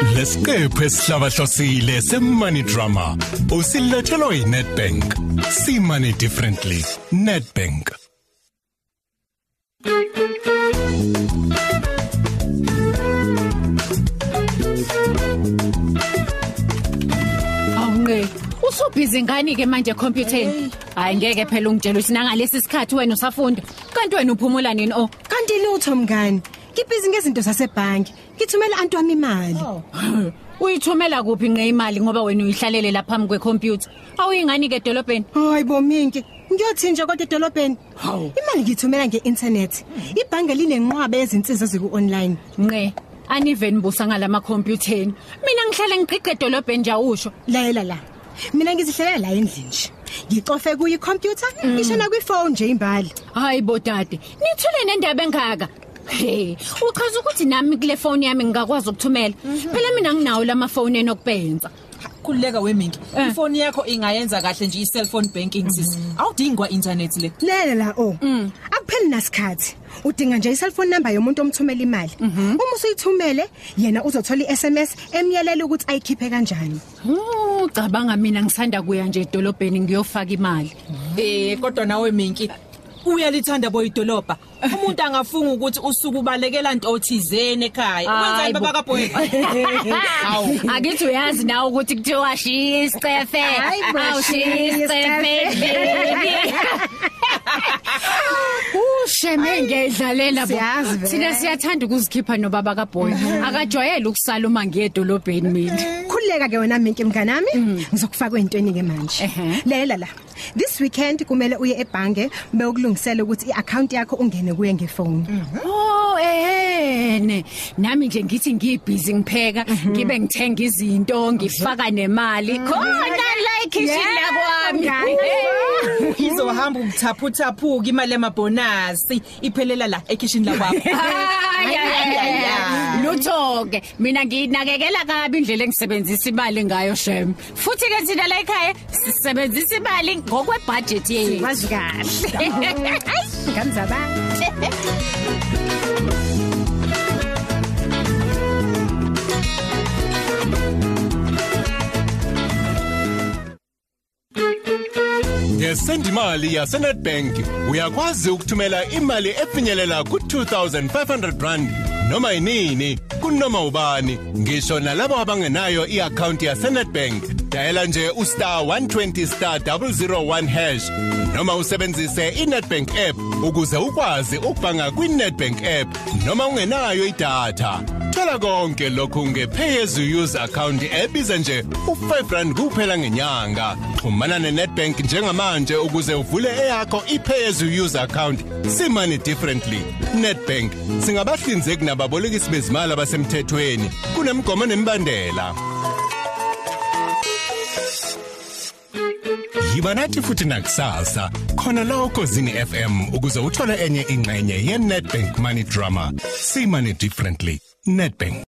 Lesiqephu esihlabahlosile semoney drama usilethelwa yiNetbank. See money differently. Netbank. Awunqe. Usubhizi ngani ke manje computeni? Hayi ngeke phela ungitshela ukuthi nangalesi sikhathi wena usafunda. Kanti wena uphumula nini oh? Kanti lutho mngani. Ngibhizi ngezinto zasebhanki. Ngithumela antu wami imali. Uyithumela kuphi nqe imali ngoba wena uyihlalele lapha phambi kwecomputer? Awuyingani ke edolobheni? Hayi bominki. Ngiyothi nje kodwa edolobheni. Hawu. Imali ngithumela ngeinternet. Ibhange linenqwaba yezinsiza ziku online. Nqe. Anive nibusa ngalama computeni. Mina ngihlala ngiqiqe edolobheni nje awusho. Lalela la. Mina ngizihlelela la endlini nje. Ngicofe kuyi computer, ngishona kwi phone nje imbali. Hayi bodade, nithule nendaba engaka. Hey, uchaza ukuthi nami kule phone yami ngingakwazi ukuthumela. Phela mina nginawo lama phone enokubenza. Khuleka weminki. Eh. Ifoni yakho ingayenza kahle nje i-cellphone banking sis. Awudingwa internet le. Lalela la oh. Akupheli nasikhathi. Udinga nje i-cellphone number yomuntu omthumela imali. Uma usuyithumele, yena uzothola i-SMS emyelela ukuthi ayikhiphe kanjani. Oh, cabanga mina ngisanda kuya nje edolobheni ngiyofaka imali. Eh kodwa nawe minki uyalithanda boyidolobha. Umuntu angafunga ukuthi usuku ubalekela into othizene ekhaya. Hayi Ukwenzani bo. baba kaBoy? Awu. Akithi uyazi nawe ukuthi kuthiwa shiya isicefe. Hayi bo, Awu shiya shiya isicefe. Usheme ngedlalela bo. Siyazi vele. Thina siyathanda ukuzikhipha nobaba kaBoy. Akajwayele ukusala uma ngiye edolobheni mina. Khuleka ke wena minki mnganami. Ngizokufaka ezintweni ke manje. Ehhe. Lalela la. This weekend kumele uye ebhange beyokulungisela ukuthi iaccount yakho ungene kuye ngefone Oh ehene. Nami nje ngithi ngibhizi ngipheka ngibe ngithenga izinto ngifaka nemali. Khona la ekitchen lakwami Izohamba ukuthaphuthaphuka imali yamabonasi iphelela la ekitchen la kwakho. Ay, ay, ay, ay. lutho ke mina nginakekela kabi indlela engisebenzisa imali ngayo shem. Futhi ke thina la ekhaya sisebenzisa imali ngokwe budget yethu. Wazi kahle. Ngamzaba Ngesendimali yaseNetbank uyakwazi ukuthumela imali efinyelela ku2500 rand. Noma yinini kunoma ubani. Ngisho nalabo abangenayo iaccount yaseNetbank dayela nje ustar 120 star 001 hash noma usebenzise iNetbank app ukuze ukwazi ukubhanga kwiNetbank app noma ungenayo idatha Thola konke lokhu ngepay as you use account ebiza nje u5 rand kuphela ngenyanga. Xhumana neNetbank njengamanje ukuze uvule eyakho iPay as you use account. See money differently. Netbank singabahlinzeki nababolekisi bezimali abasemthethweni. Kunemgomo nemibandela. Yiba nathi futhi nakusasa khona la ukozini FM ukuze uthole enye ingxenye yeNetbank Money Drama. See money differently. Netbank